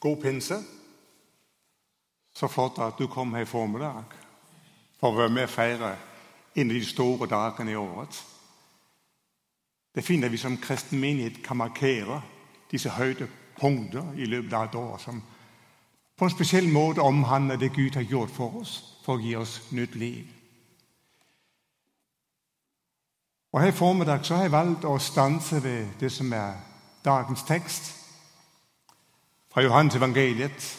God pinse. Så flott at du kom her i formiddag for å være med og feire en av de store dagene i året. Det er fint at vi som kristen menighet kan markere disse høydepunkter i løpet av et år som på en spesiell måte omhandler det Gud har gjort for oss for å gi oss nytt liv. Og Her i formiddag så har jeg valgt å stanse ved det som er dagens tekst fra Johans evangeliet,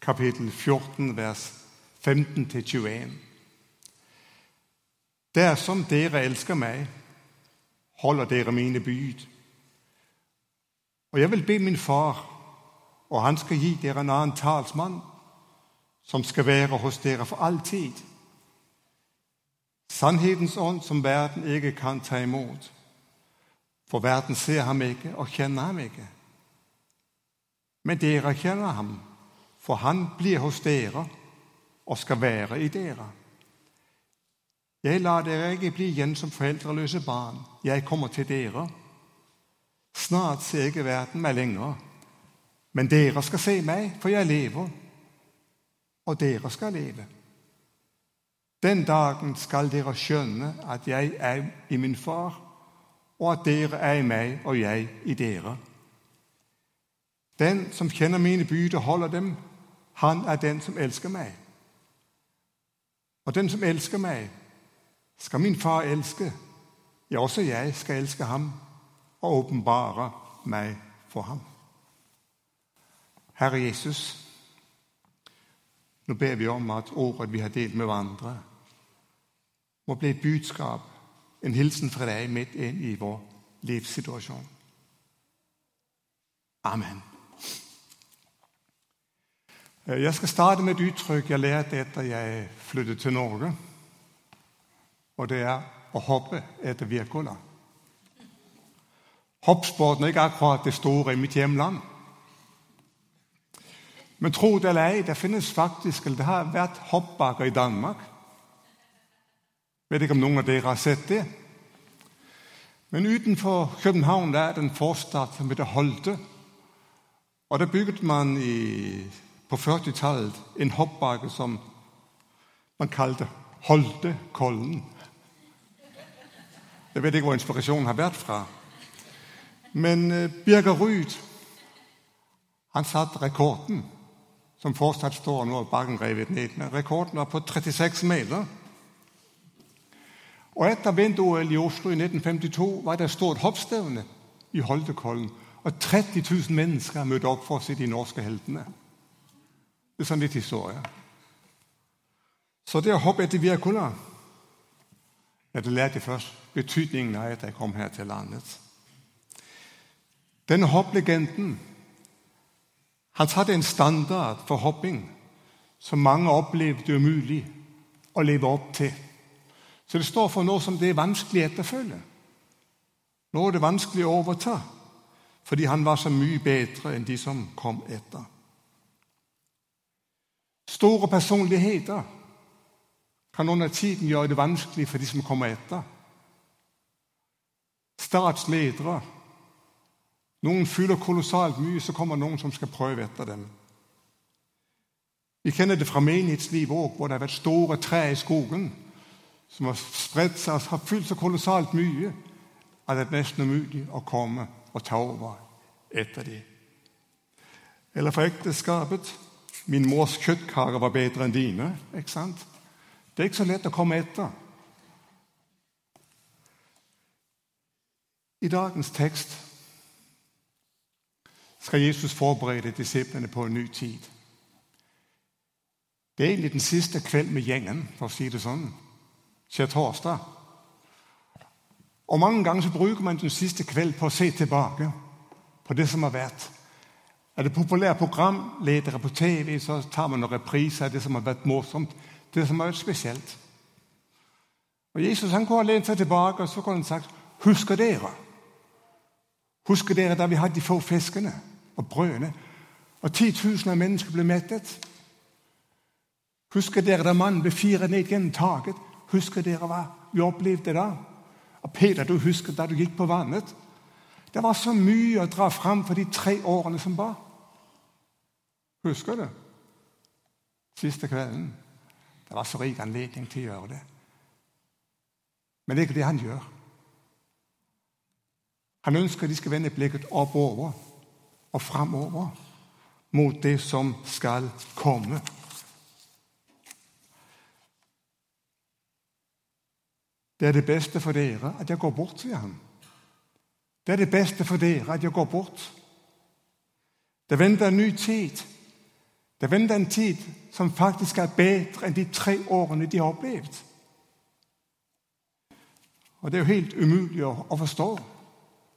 kapittel 14, vers 15-21. Dersom dere elsker meg, holder dere mine byd. Og jeg vil be min far, og han skal gi dere en annen talsmann, som skal være hos dere for alltid. Sannhetens ånd som verden ikke kan ta imot. For verden ser ham ikke og kjenner ham ikke. Men dere kjenner ham, for han blir hos dere og skal være i dere. Jeg lar dere ikke bli igjen som foreldreløse barn. Jeg kommer til dere. Snart ser ikke verden meg lenger, men dere skal se meg, for jeg lever, og dere skal leve. Den dagen skal dere skjønne at jeg er i min far, og at dere er i meg og jeg i dere. Den som kjenner mine bud og holder dem, han er den som elsker meg. Og den som elsker meg, skal min far elske. Ja, også jeg skal elske ham og åpenbare meg for ham. Herre Jesus, nå ber vi om at ordet vi har delt med hverandre, må bli et budskap, en hilsen fra deg midt inn i vår livssituasjon. Amen. Eh, jeg skal starte med et uttrykk jeg lærte etter jeg flyttet til Norge. Og det er å hoppe etter Wirkola. Hoppsporten er ikke akkurat det store i mitt hjemland. Men tro det eller ei, det finnes faktisk, eller det har vært hoppbakker i Danmark. Vet ikke om noen av dere har sett det. Men utenfor København der er det en forstad som heter Holte. Og Der bygget man i på 40-tallet en hoppbakke som man kalte Holtekollen. Jeg vet ikke hvor inspirasjonen har vært fra. Men uh, Birger Ruud han satte rekorden, som fortsatt står nå bakken revet ned. Rekorden var på 36 meter. Og Etter vinter-OL i Oslo i 1952 var det stort hoppstevne i Holtekollen. Og 30 000 mennesker møtte opp for å se de norske heltene. Det er sånn litt historie. Så det å hoppe etter Wirkola ja, Det lærte jeg først betydningen av at jeg kom her til landet. Denne hopplegenden han satte en standard for hopping som mange opplevde umulig å leve opp til. Så det står for noe som det er vanskelig å etterfølge. Det er vanskelig å overta, fordi han var så mye bedre enn de som kom etter. Store personligheter kan under tiden gjøre det vanskelig for de som kommer etter. Statsledere. Noen fyller kolossalt mye, så kommer noen som skal prøve etter dem. Vi kjenner det fra menighetslivet òg, hvor det har vært store trær i skogen som har spredt seg og har fylt så kolossalt mye at det er nesten umulig å komme og ta over etter dem. Eller for ekteskapet. Min mors kjøttkaker var bedre enn dine. ikke sant? Det er ikke så lett å komme etter. I dagens tekst skal Jesus forberede disiplene på en ny tid. Det er egentlig den siste kveld med gjengen, for å si det sånn. Skjærtorsdag. Og Mange ganger så bruker man den siste kveld på å se tilbake på det som har vært. Er det populære programledere på TV, så tar man noen repriser av det som har vært morsomt, det som har vært spesielt. Og Jesus han går og lent seg tilbake og så kunne han sagt, Husker dere? Husker dere da vi hadde de få fiskene og brødene, og 10 000 av mennesker ble mettet? Husker dere da mannen ble firet ned gjennom taket? Husker dere hva vi opplevde da? Og Peter, du husker da du gikk på vannet? Det var så mye å dra fram for de tre årene som var. Husker du? Siste kvelden. Det var så rik anledning til å gjøre det. Men det er ikke det han gjør. Han ønsker de skal vende blikket oppover og framover mot det som skal komme. Det er det beste for dere at jeg går bort, sier han. Det er det beste for dere at jeg går bort. Det venter en ny tid. Det venter en tid som faktisk er bedre enn de tre årene de har opplevd. Og Det er jo helt umulig å forstå,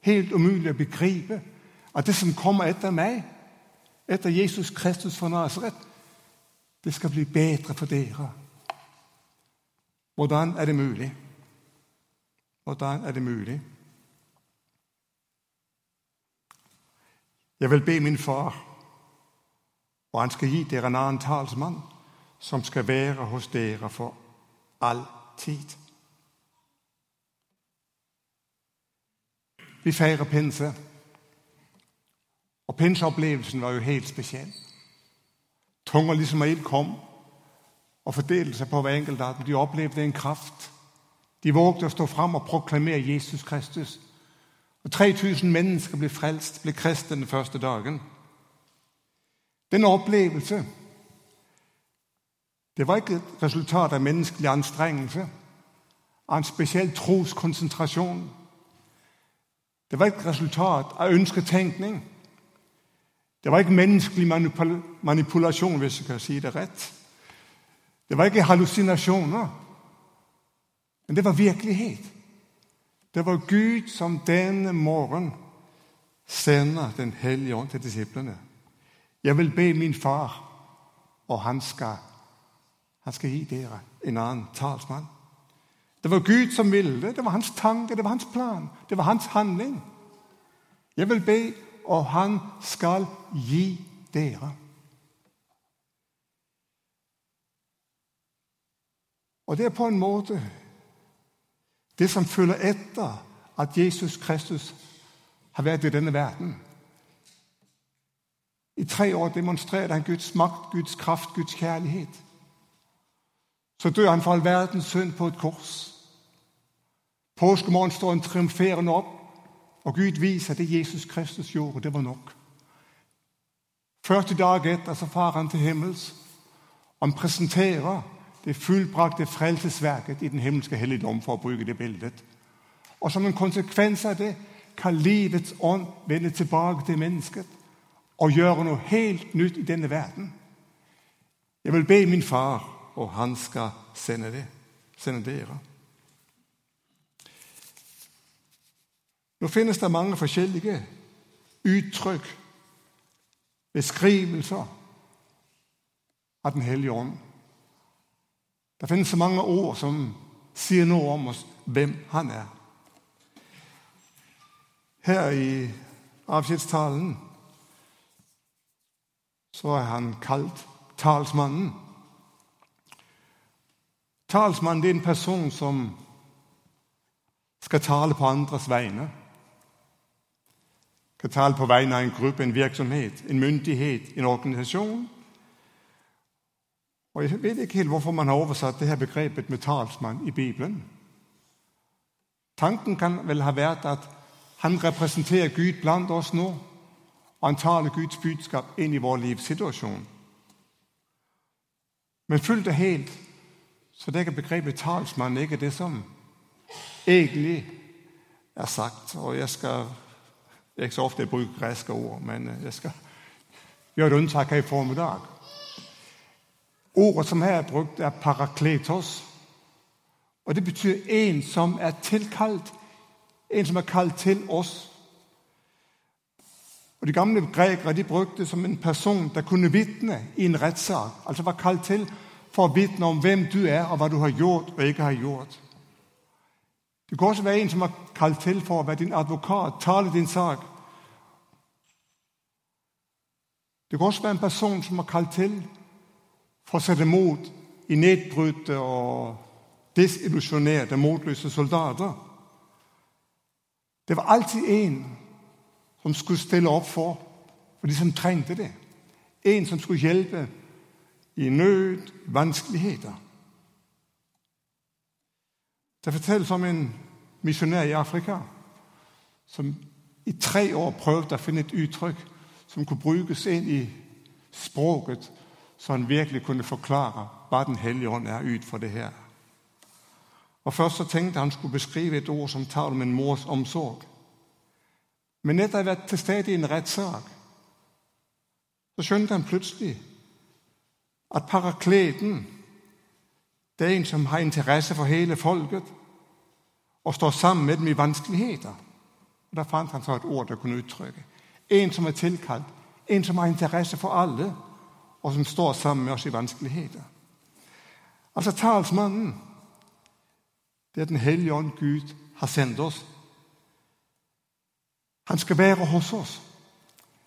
helt umulig å begripe, at det som kommer etter meg, etter Jesus Kristus fra Nasaret, det skal bli bedre for dere. Hvordan er det mulig? Hvordan er det mulig? Jeg vil be min far, og han skal gi dere en annen talsmann, som skal være hos dere for all tid. Vi feirer pinse, og pinseopplevelsen var jo helt spesiell. Tunger liksom ild kom og fordelte seg på hver enkelt av dem. De opplevde en kraft. De vågte å stå fram og proklamere Jesus Kristus. Og 3000 mennesker ble frelst, ble kristne den første dagen. Denne opplevelse det var ikke et resultat av menneskelig anstrengelse, av en spesiell troskonsentrasjon. Det var ikke et resultat av ønsketenkning. Det var ikke menneskelig manipulasjon, hvis jeg kan si det rett. Det var ikke hallusinasjoner, men det var virkelighet. Det var Gud som denne morgen sender Den hellige ånd til disiplene. Jeg vil be min far, og han skal, han skal gi dere en annen talsmann. Det var Gud som ville det. Det var hans tanke, det var hans plan, det var hans handling. Jeg vil be, og han skal gi dere. Og det er på en måte det som følger etter at Jesus Kristus har vært i denne verden. I tre år demonstrerte han Guds makt, Guds kraft, Guds kjærlighet. Så dør han for all verdens synd på et kors. Påskemorgen står han triumferende opp, og Gud viser at det Jesus Kristus gjorde, det var nok. 40 dager etter så farer han til himmels. Han presenterer det fullbrakte frelsesverket i den himmelske helligdom, for å bruke det bildet. Og som en konsekvens av det kan livets ånd vende tilbake til mennesket og gjøre noe helt nytt i denne verden. Jeg vil be min far, og han skal sende, det, sende dere. Nå finnes det mange forskjellige uttrykk, beskrivelser av Den hellige ånd. Det finnes så mange ord som sier noe om oss, hvem han er. Her i avskjedstalen så er han kalt talsmannen. Talsmannen er en person som skal tale på andres vegne. Skal tale på vegne av en gruppe, en virksomhet, en myndighet, en organisasjon. Og Jeg vet ikke helt hvorfor man har oversatt det her begrepet med talsmann i Bibelen. Tanken kan vel ha vært at han representerer Gud blant oss nå han taler Guds budskap inn i vår livssituasjon. Men fullt og helt så det er begrepet talsmann ikke det som egentlig er sagt. Og jeg skal Det er ikke så ofte jeg bruker greske ord, men jeg skal gjøre et unntak her i formiddag. Ordet som her er brukt, er parakletos. Og det betyr en som er tilkalt. En som er kalt til oss og De gamle grekere de brukte som en person der kunne vitne i en rettssak. Altså var kalt til for å vitne om hvem du er, og hva du har gjort og ikke har gjort. Det kan også være en som er kalt til for å være din advokat, tale din sak. Det kan også være en person som er kalt til for å sette mot i nedbrutte og desillusjonerte, motløse soldater. Det var alltid en som skulle stille opp for, for de som trengte det. En, som skulle hjelpe i nød, vanskeligheter. Det fortelles om en missionær i Afrika, som i tre år prøvde å finne et uttrykk som kunne brukes inn i språket, så han virkelig kunne forklare, hva den hellige ånd er ut for det her. Og først så tenkte han skulle beskrive et ord, som tar om en mors omsorg. Men etter å ha vært til stede i en rettssak, så skjønte han plutselig at parakleten, det er en, som har interesse for hele folket, og står sammen med dem i vanskeligheter. Og der fant han så et ord, det kunne uttrykke. En, som er tilkalt, En, som har interesse for alle, og som står sammen med oss i vanskeligheter. Altså talsmannen, det er den hellige ånd Gud har sendt os. Han skal være hos oss.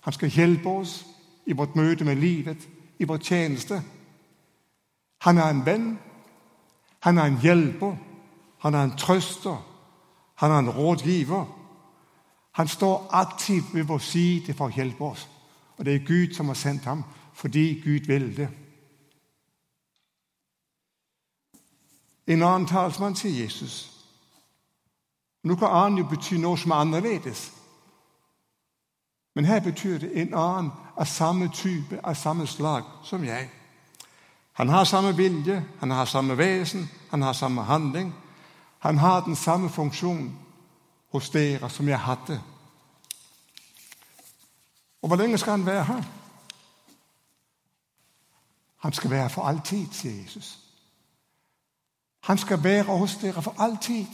Han skal hjelpe oss i vårt møte med livet, i vår tjeneste. Han er en venn, Han er en hjelper, Han er en trøster. Han er en rådgiver. Han står aktivt ved vår side for å hjelpe oss. Og det er Gud, som har sendt ham, fordi Gud vil det. En annen talsmann sier Jesus. Noe kan anden jo betyde noe som er anderledes. Men her betyr det en annen av samme type, av samme slag som jeg. Han har samme vilje, han har samme vesen, han har samme handling. Han har den samme funksjonen hos dere, som jeg hadde. Og hvor lenge skal han være her? Han skal være for alltid, sier Jesus. Han skal være hos dere for altid.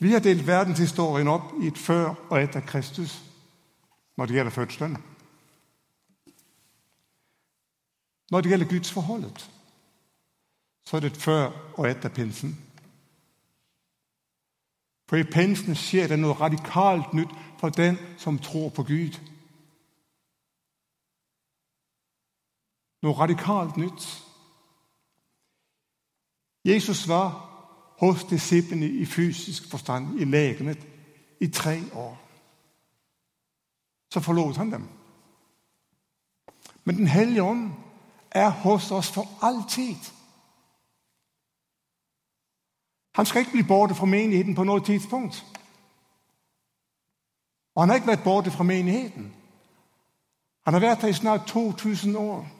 Vi har delt verdenshistorien opp i et før og etter Kristus, når det gjelder fødselen. Når det gjelder Guds forholdet, så er det et før og etter pinsen. For i pinsen skjer det noe radikalt nytt for den, som tror på Gud. Noe radikalt nytt. Jesus var hos disciplene i fysisk forstand, i legemet, i tre år. Så forlod han dem. Men den hellige ånd er hos oss for alltid. Han skal ikke bli borte fra menigheten på noe tidspunkt. Og han har ikke vært borte fra menigheten. Han har vært her i snart 2000 år.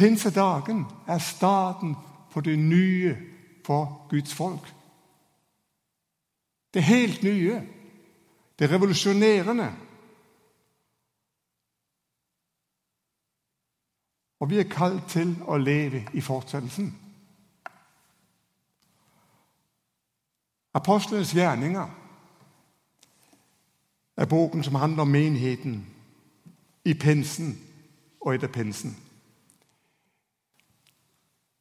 Pinsedagen er starten på det nye for Guds folk. Det helt nye. Det revolusjonerende. Og vi er kaldt til å leve i fortsettelsen. Apostlenes gjerninger er boken, som handler om menigheten i pensen og etter pensen.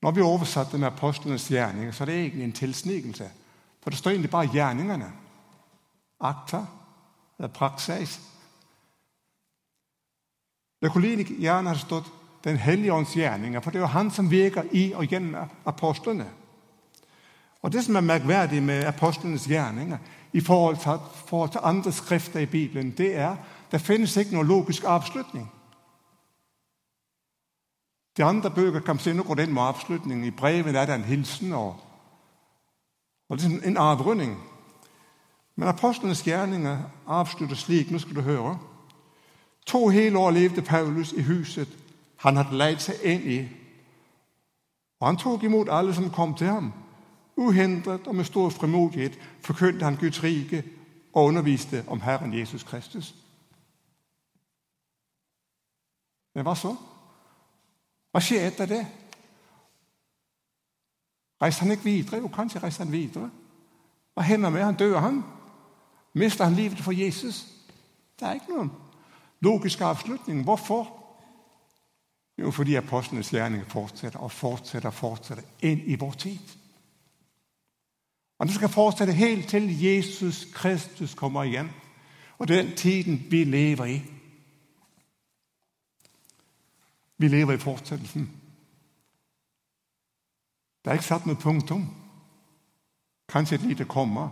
Når vi oversatte med apostlenes gjerninger, så er det egentlig en tilsnikelse. For det står egentlig bare gjerningerne. Akta, eller praksis. Det kunne gjerne ha stått den hellige ånds gjerninger, for det er jo han, som virker i og gjennom apostlene. Og det, som er merkverdig med apostlenes gjerninger i forhold til, forhold til andre skrifter i Bibelen, det er, der finnes ikke noen logisk afslutning. De andre bøker kan se, nu går den med avslutningen. I brevet er der en hilsen og, og det er en avrunding. Men apostlenes gjerninger afslutter slik, Nå skal du høre. To hele år levde Paulus i huset, han hadde leid seg inn i. Og han tok imot alle, som kom til ham. Uhindret og med stor fremodighet forkyndte han Guds rike og underviste om Herren Jesus Kristus. Men hva så? Hvad skjer etter det? Rejste han ikke videre? Jo, kanskje rejste han videre. Hva hender med? Han dør han. Mister han livet for Jesus? Det er ikke noen logisk avslutning. Hvorfor? Jo, fordi apostlenes gerning fortsetter og fortsetter og fortsetter inn i vår tid. Og det skal fortsette helt til Jesus Kristus kommer igjen, Og den tiden, vi lever i. Vi lever i fortsettelsen. Det er ikke satt noe punktum. Kanskje et lite kommer.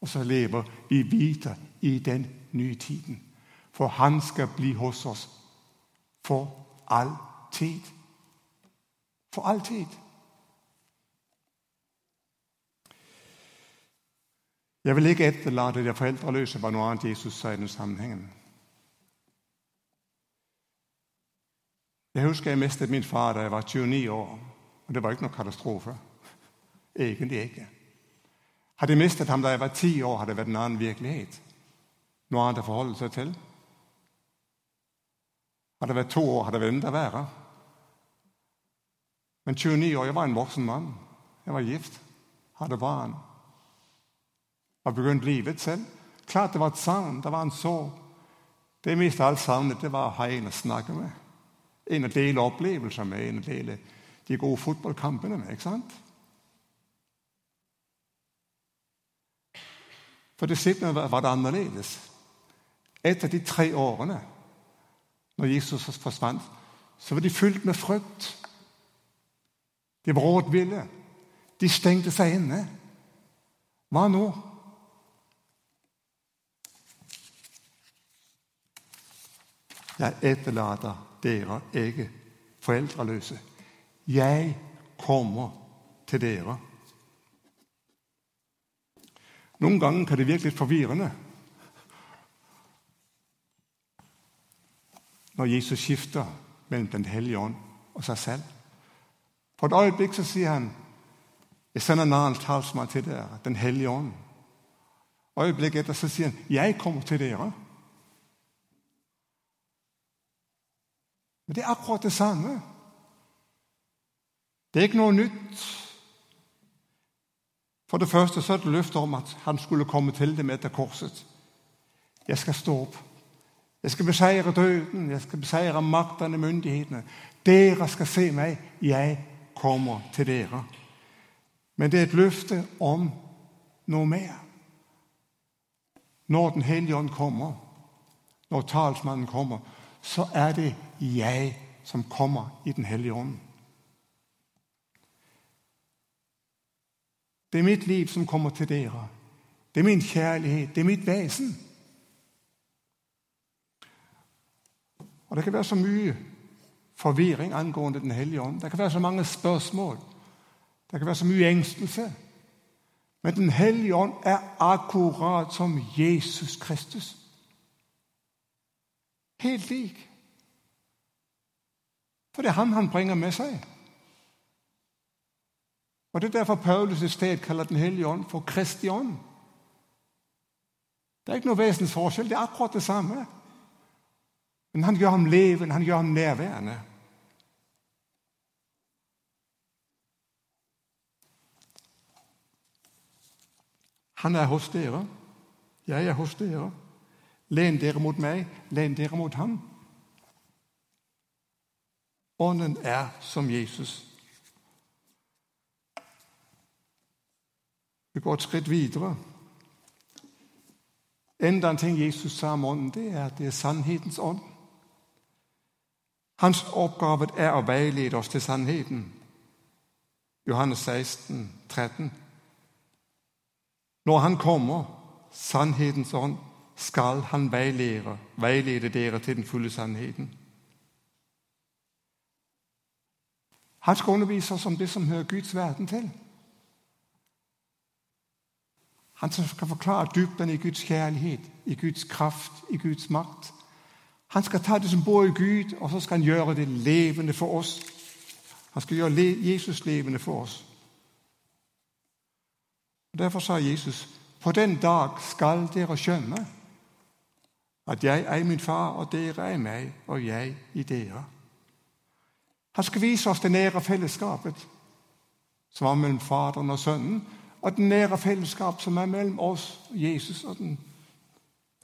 Og så lever vi videre i den nye tiden. For han skal bli hos oss for alltid. For alltid. Jeg vil ikke etterlate de foreldreløse, var noe annet Jesus sa i den sammenhengen. Jeg husker jeg mistet min far da jeg var 29 år. Og det var ikke noe katastrofe. Egentlig ikke. Hadde jeg mistet ham da jeg var 10 år, hadde det vært en annen virkelighet. Noe annet å forholde seg til. Hadde det vært to år, hadde det vært enda verre. Men 29 år, jeg var en voksen mann. Jeg var gift. Hadde barn. Var begynt livet selv. Klart det var et savn, det var en sorg. Det jeg mest alt savnet det var å ha en å snakke med. En del opplevelser med, en del de gode fotballkampene med. ikke sant? For disiplene var det annerledes. Etter de tre årene når Jesus forsvant, så var de fylt med frykt. De var rådville. De stengte seg inne. Hva nå? Jeg etterlater dere ikke foreldreløse. Jeg kommer til dere. Noen ganger kan det virke litt forvirrende når Jesus skifter mellom Den hellige ånd og seg selv. For et øyeblikk så sier han jeg sender en annen talsmann til dere, Den hellige ånd. Øyeblikket etter så sier han jeg kommer til dere. Men det er akkurat det samme. Det er ikke noe nytt. For det første så er det løftet om at han skulle komme til dem etter korset. Jeg skal stå opp. Jeg skal beseire døden, jeg skal beseire maktene, myndighetene. Dere skal se meg. Jeg kommer til dere. Men det er et løfte om noe mer. Når Den hellige ånd kommer, når talsmannen kommer, så er det jeg som kommer i Den hellige ånd. Det er mitt liv som kommer til dere. Det er min kjærlighet, det er mitt vesen. Og Det kan være så mye forvirring angående Den hellige ånd. Det kan være så mange spørsmål. Det kan være så mye engstelse. Men Den hellige ånd er akkurat som Jesus Kristus. Helt lik. For det er ham han bringer med seg. Og Det er derfor Paulus i sted kaller Den hellige ånd for Kristi ånd. Det er ikke noe vesensforskjell. Det er akkurat det samme. Men han gjør ham levende, han gjør ham nærværende. Han er hos dere. Jeg er hos dere. Len dere mot meg, len dere mot ham. Ånden er som Jesus. Vi går et skritt videre. Enda en ting Jesus sa om ånden, det er at det er sannhetens ånd. Hans oppgave er å veilede oss til sannheten. Johannes 16, 13. Når Han kommer, sannhetens ånd, skal Han veilede, veilede dere til den fulle sannheten. Han skal undervise oss om det som hører Guds verden til. Han skal forklare dybden i Guds kjærlighet, i Guds kraft, i Guds makt. Han skal ta det som bor i Gud, og så skal han gjøre det levende for oss. Han skal gjøre Jesus levende for oss. Og Derfor sa Jesus på den dag skal dere skjønne at jeg er min far, og dere er meg, og jeg i dere. Han skal vise oss det nære fellesskapet som var mellom Faderen og Sønnen, og det nære fellesskap som er mellom oss, Jesus og den,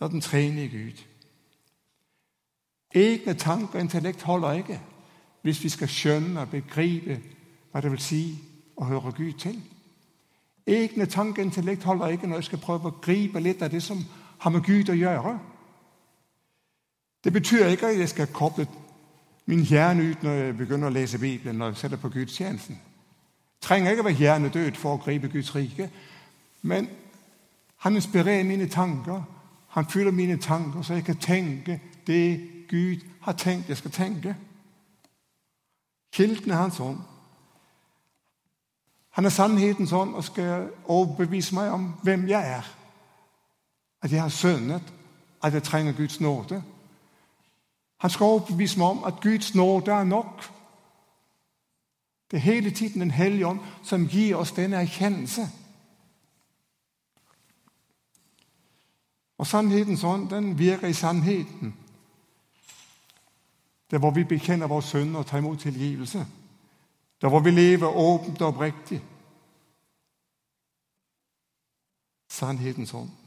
og den tredje Gud. Egne tanker og intellekt holder ikke hvis vi skal skjønne og begripe hva det vil si å høre Gud til. Egne tanker og intellekt holder ikke når jeg skal prøve å gripe litt av det som har med Gud å gjøre. Det betyr ikke at jeg skal koble min hjerne ut når jeg begynner å lese Bibelen, når jeg setter på gudstjenesten. Trenger ikke å være hjernedød for å gripe Guds rike. Men Han inspirerer mine tanker. Han fyller mine tanker, så jeg kan tenke det Gud har tenkt jeg skal tenke. Kilden er hans ånd. Han er sannhetens ånd og skal overbevise meg om hvem jeg er. At jeg har syndet, at jeg trenger Guds nåde. Han skal overbevise meg om at Guds nåde er nok. Det er hele tiden Den hellige ånd som gir oss denne erkjennelse. Og Sannhetens ånd den virker i sannheten. Der hvor vi bekjenner vår synd og tar imot tilgivelse. Der hvor vi lever åpent og oppriktig. Sannhetens ånd.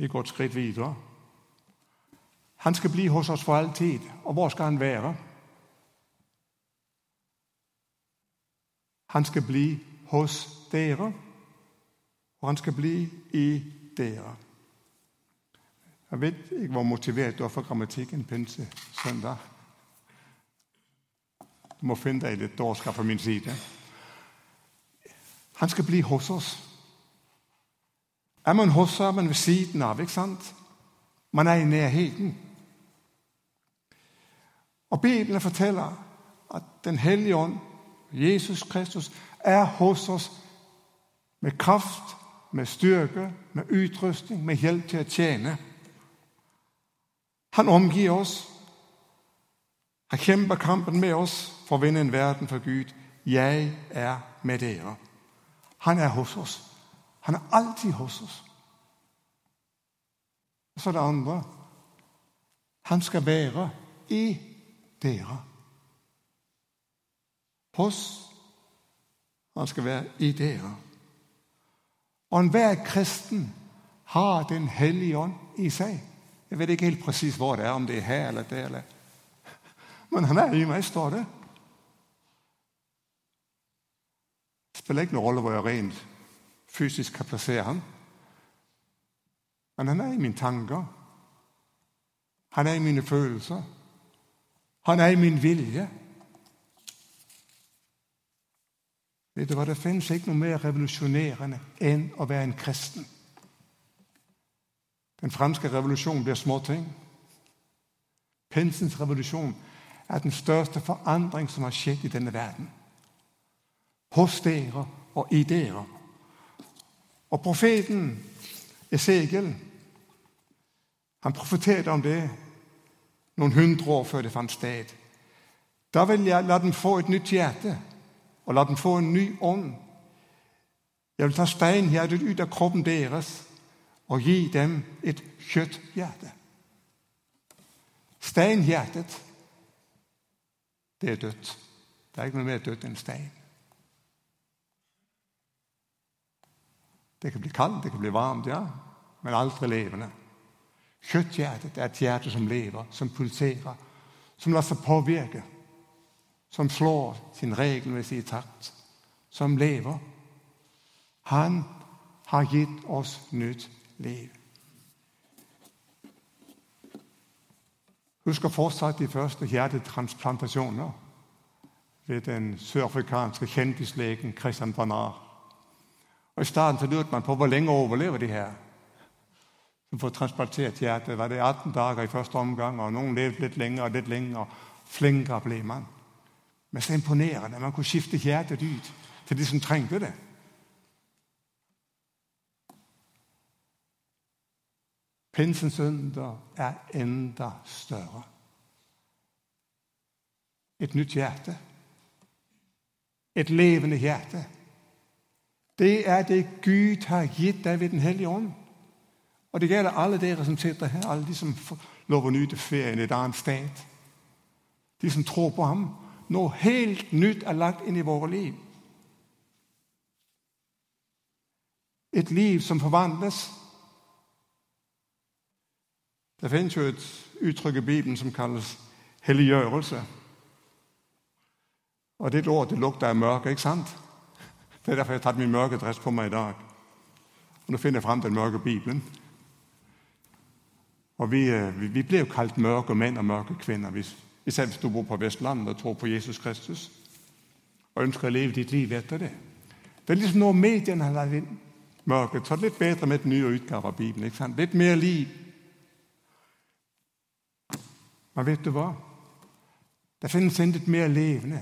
Vi går et skritt videre. Han skal bli hos oss for all tid. Og hvor skal han være? Han skal bli hos dere, og han skal bli i dere. Jeg vet ikke hvor motivert du er for grammatikken pinse søndag. Du må finne deg litt dårskap fra min side. Han skal bli hos oss. Er man hos, så er man ved siden av. ikke sant? Man er i nærheten. Og Bibelen forteller at Den hellige ånd, Jesus Kristus, er hos oss med kraft, med styrke, med utrustning, med hjelp til å tjene. Han omgir oss. Han kjemper kampen med oss for å vinne en verden for Gud. Jeg er med dere. Han er hos oss. Han er alltid hos oss. Og så det andre Han skal være i dere. Hos Han skal være i dere. Og enhver kristen har Den hellige ånd i seg. Jeg vet ikke helt presis hvor det er, om det er her eller der. Eller. Men han er i meg, står det. Det spiller ikke noen rolle hvor jeg er rent fysisk kan plassere han. Men han er i mine tanker. Han er i mine følelser. Han er i min vilje. Vet du hva, Det finnes ikke noe mer revolusjonerende enn å være en kristen. Den franske revolusjonen blir småting. Pinsens revolusjon er den største forandring som har skjedd i denne verden. Hos dere og i dere. Og profeten Esegel han profeterte om det noen hundre år før det fant sted. Da vil jeg la dem få et nytt hjerte og la dem få en ny ånd. Jeg vil ta steinhjertet ut av kroppen deres og gi dem et kjøtthjerte. Steinhjertet, det er dødt. Det er ikke noe mer dødt enn stein. Det kan bli kaldt, det kan bli varmt, ja, men aldri levende. Kjøtthjertet er et hjerte som lever, som pulserer, som lar seg påvirke, som slår sin regelmessige takt, som lever. Han har gitt oss nytt liv. Husker fortsatt de første hjertetransplantasjoner ved den sørafrikanske kjendislegen Christian Barnard. Og I starten lurte man på hvor lenge overlever de her som får transplantert hjertet. Var det 18 dager i første omgang, og noen levde litt lenger og litt lenger. Flinkere ble man. Men så imponerende. Man kunne skifte hjertet ut til de som trengte det. Pinsens under er enda større. Et nytt hjerte. Et levende hjerte. Det er det Gud har gitt deg ved Den hellige ånd. Og det gjelder alle dere som sitter her, alle de som lover nyte ferien i et annet sted. De som tror på ham. Noe helt nytt er lagt inn i våre liv. Et liv som forvandles det finnes jo et uttrykk i Bibelen som kalles helliggjørelse. Og det er et ord det lukter av mørke, ikke sant? Det er derfor jeg har tatt min mørke dress på meg i dag. Og Nå finner jeg fram den mørke Bibelen. Og Vi, øh, vi, blir jo kalt mørke menn og mørke kvinner hvis, hvis du bor på Vestlandet og tror på Jesus Kristus og ønsker å leve ditt liv etter det. Det er liksom når mediene har lagt inn mørket, så det litt bedre med et nye utgave av Bibelen. ikke sant? Litt mer liv. Men vet du hva? Det finnes intet mer levende.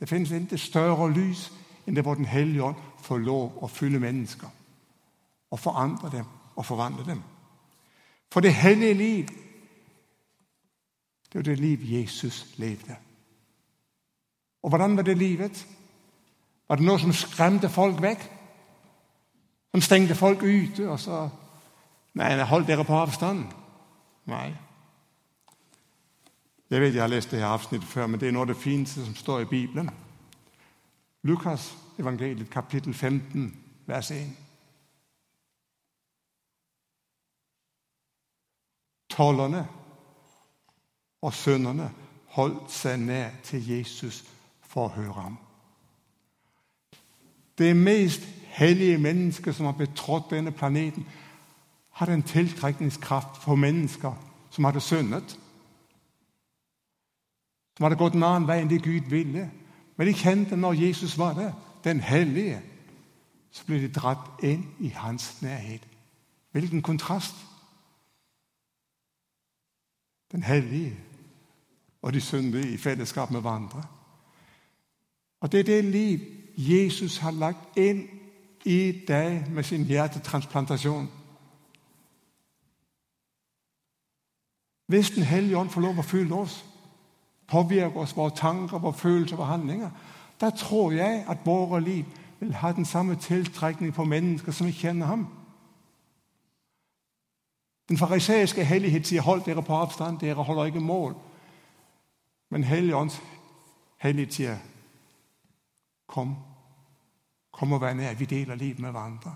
Det finnes intet større lys enn det hvor Den hellige ånd får lov å fylle mennesker og forandre dem og forvandle dem. For det hellige liv, det er jo det liv Jesus levde. Og hvordan var det livet? Var det noe som skremte folk vekk? Som stengte folk ute og sa Nei, hold dere på avstand. Nei. Jeg vet jeg har lest det her avsnittet før, men det er noe av det fineste som står i Bibelen. Lukas evangeliet kapittel 15, vers 1. Tollerne og sønnene holdt seg nær til Jesus for å høre ham. Det mest hellige mennesket som har betrådt denne planeten, hadde en tiltrekningskraft for mennesker som hadde syndet. Som hadde gått en annen vei enn det Gud ville. Men de kjente når Jesus var der, den hellige, så ble de dratt inn i hans nærhet. Hvilken kontrast! Den hellige og de syndige i fellesskap med hverandre. Og det er det liv Jesus har lagt inn i deg med sin hjertetransplantasjon. Hvis Den hellige ånd får lov å fylle oss, påvirke oss, våre tanker, våre følelser og handlinger, da tror jeg at våre liv vil ha den samme tiltrekning på mennesker som vi kjenner ham. Den fariseiske hellighet sier 'hold dere på avstand', dere holder ikke mål. Men Helligånds hellighet sier 'kom'. Kom og vær nær. Vi deler liv med hverandre.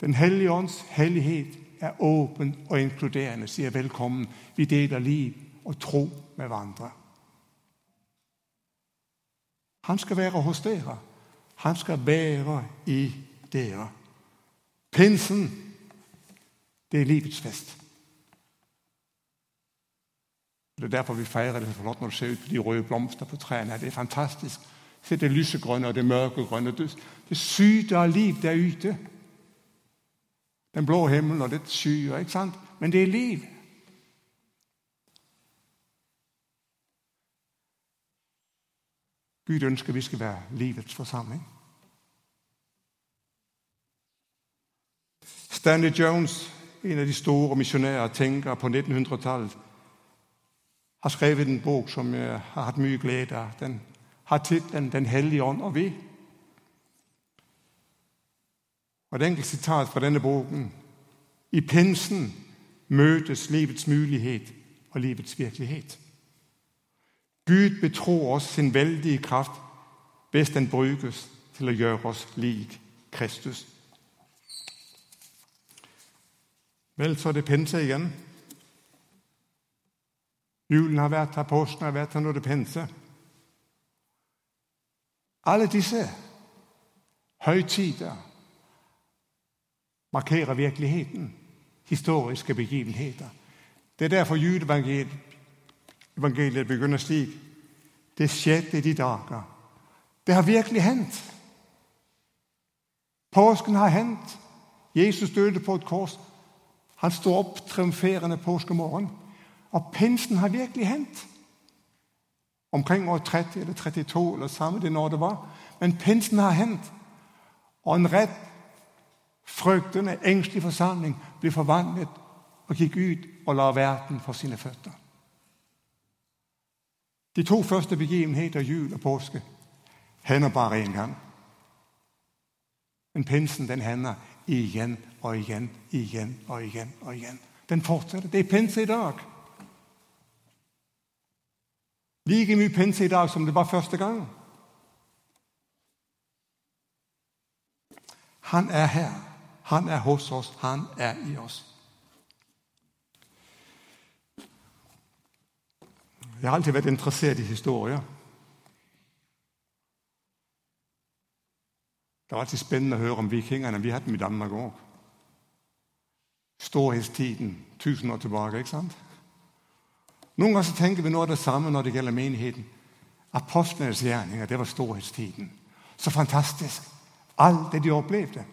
Den hellige ånds hellighet er åpen og inkluderende, sier velkommen. Vi deler liv og tro med hverandre. Han skal være hos dere. Han skal være i dere. Pinsen, det er livets fest. Det er derfor vi feirer det så flott når det ser ut på de røde blomster på trærne. Det er fantastisk. Se det lysegrønne og det mørkegrønne. Det, syder av liv der ute. Den blå himmelen og det skyer. ikke sant? Men det er liv. Gud ønsker vi skal være livets forsamling. Stanley Jones, en av de store misjonærer tenkere på 1900-tallet, har skrevet en bok som jeg har hatt mye glede av. Den har tittelen 'Den hellige ånd og vi'. Og Et enkelt sitat fra denne boken. I pinsen møtes livets mulighet og livets virkelighet. Gud betror oss sin veldige kraft hvis den brukes til å gjøre oss lik Kristus. Vel, så er det pinse igjen. Julen har vært her, påsken har vært her, nå er det pinse. Alle disse høytider markerer virkeligheten, historiske begivenheter. Det er derfor juleevangeliet begynner slik. Det skjedde i de dager. Det har virkelig hendt. Påsken har hendt. Jesus døde på et kors. Han står opp triumferende påskemorgen. Og pinsen har virkelig hendt. Omkring år 30 eller 32 eller samme det når det var. Men pinsen har hendt. Og en rett fryktende, engstelig forsamling ble forvandlet og gikk ut og la verden for sine føtter. De to første begivenheter, jul og påske, hender bare én gang. Men pinsen den hender igjen og igjen, igjen og igjen. og igjen. Den fortsetter. Det er pinse i dag. Like mye pinse i dag som det var første gang. Han er her. Han er hos oss. Han er i oss. Jeg har alltid vært interessert i historier. Det var alltid spennende å høre om vikingene. Vi hadde dem i Danmark òg. Storhetstiden tusen år tilbake. ikke sant? Noen ganger tenker vi av det samme når det gjelder menigheten. Apostlenes gjerninger det var storhetstiden. Så fantastisk. Alt det de opplevde.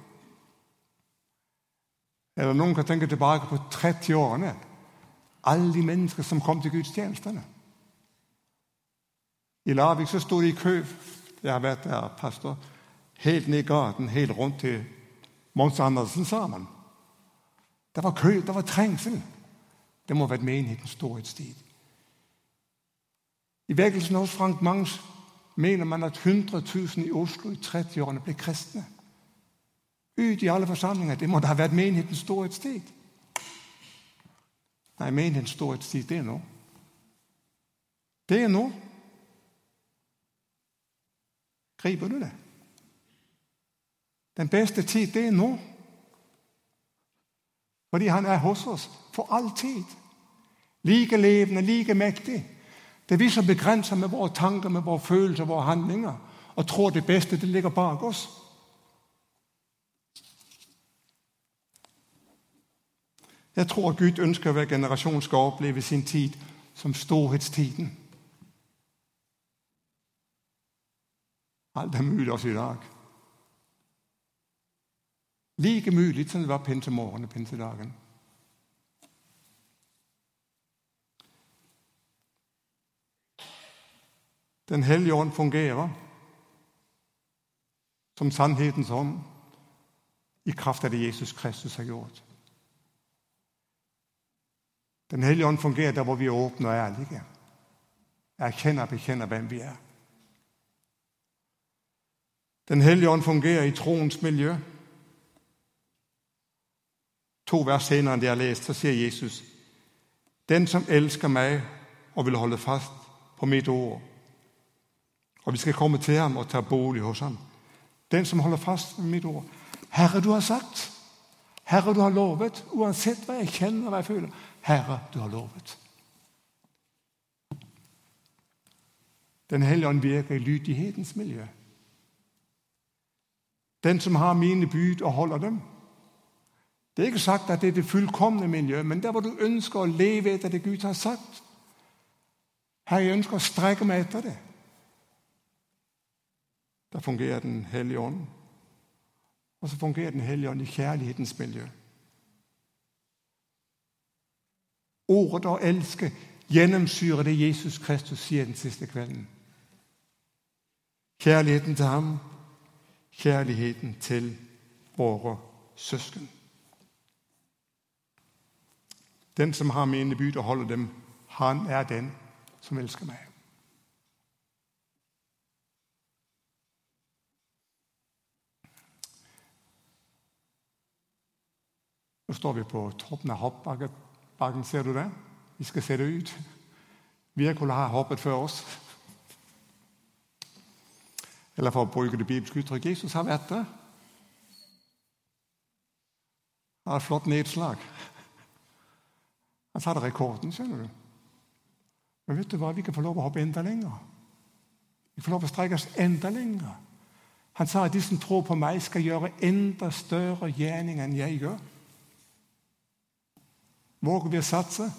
Eller noen kan tenke tilbake på 30-årene. Alle de mennesker som kom til gudstjenestene. I Larvik så sto de i kø jeg har vært der pastor, helt ned i gaten, helt rundt til Mons Andersen sammen. Det var kø, det var trengsel. Det må ha vært menighetens storhetstid. I vekkelsen hos Frank Mangs mener man at 100 000 i Oslo i 30-årene ble kristne. Ut i alle forsamlinger. Det må da ha vært menighetens storhetstid. Nei, menighetens storhetstid, det er nå. Det er nå. Griper du det? Den beste tid, det er nå. Fordi han er hos oss for all tid. Like levende, like mektig. Det vi som begrenser med våre tanker, med våre følelser, våre handlinger, og tror det beste det ligger bak oss. Jeg tror Gud ønsker hver generasjon skal oppleve sin tid som storhetstiden. Alt er mulig også i dag. Like mulig som det var pinsemorgen og pinsedagen. Den hellige ånd fungerer som sannhetens ånd i kraft av det Jesus Kristus har gjort. Den hellige ånd fungerer der hvor vi er åpne og ærlige. Erkjenner og bekjenner hvem vi er. Den hellige ånd fungerer i troens miljø. To vers senere enn det jeg har lest, så sier Jesus Den som elsker meg og vil holde fast på mitt ord Og vi skal komme til ham og ta bolig hos ham. Den som holder fast på mitt ord. Herre, du har sagt. Herre, du har lovet. Uansett hva jeg kjenner og hva jeg føler. Herre, du har lovet. Den hellige ånd virker i lydighetens miljø. Den som har mine bud og holder dem. Det er ikke sagt at det er det fullkomne miljø, men der hvor du ønsker å leve etter det Gud har sagt. Her jeg ønsker å strekke meg etter det. Da fungerer Den hellige ånd. Og så fungerer Den hellige ånd i kjærlighetens miljø. Ordet å elske gjennomsyrer det Jesus Kristus sier den siste kvelden. Kjærligheten til ham kjærligheten til våre søsken. Den som har mine bud og holder dem, han er den som elsker meg. Nå står vi på toppen av hoppbakken. Ser du det? Vi skal se det ut. Wirkola har hoppet før oss. Eller for å bruke det bibelske uttrykket Jesus har vært det. Han har et flott nedslag. Han satte rekorden, skjønner du. Men vet du hva? vi kan få lov å hoppe enda lenger. Vi får lov å strekke oss enda lenger. Han sa at de som tror på meg, skal gjøre enda større gjerning enn jeg gjør. Våger vi å satse?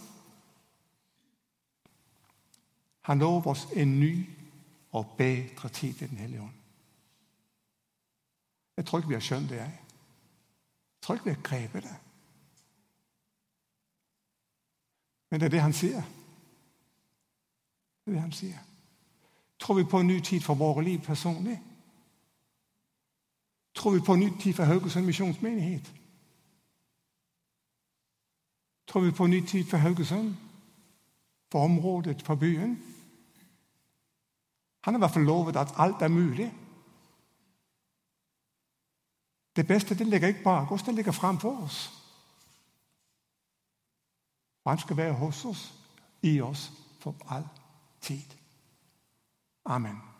Han lover oss en ny og bedre tid til Den hellige ånd. Jeg tror ikke vi har skjønt det. Jeg Jeg tror ikke vi har grepet det. Men det er det han sier. Det er det han sier. Tror vi på en ny tid for våre liv personlig? Tror vi på en ny tid for Haugesund misjonsmenighet? Tror vi på en ny tid for Haugesund? For området, for byen? Han har i hvert fall lovet at alt er mulig. Det beste det ligger ikke bak oss, det ligger framfor oss. Og han skal være hos oss, i oss, for all tid. Amen.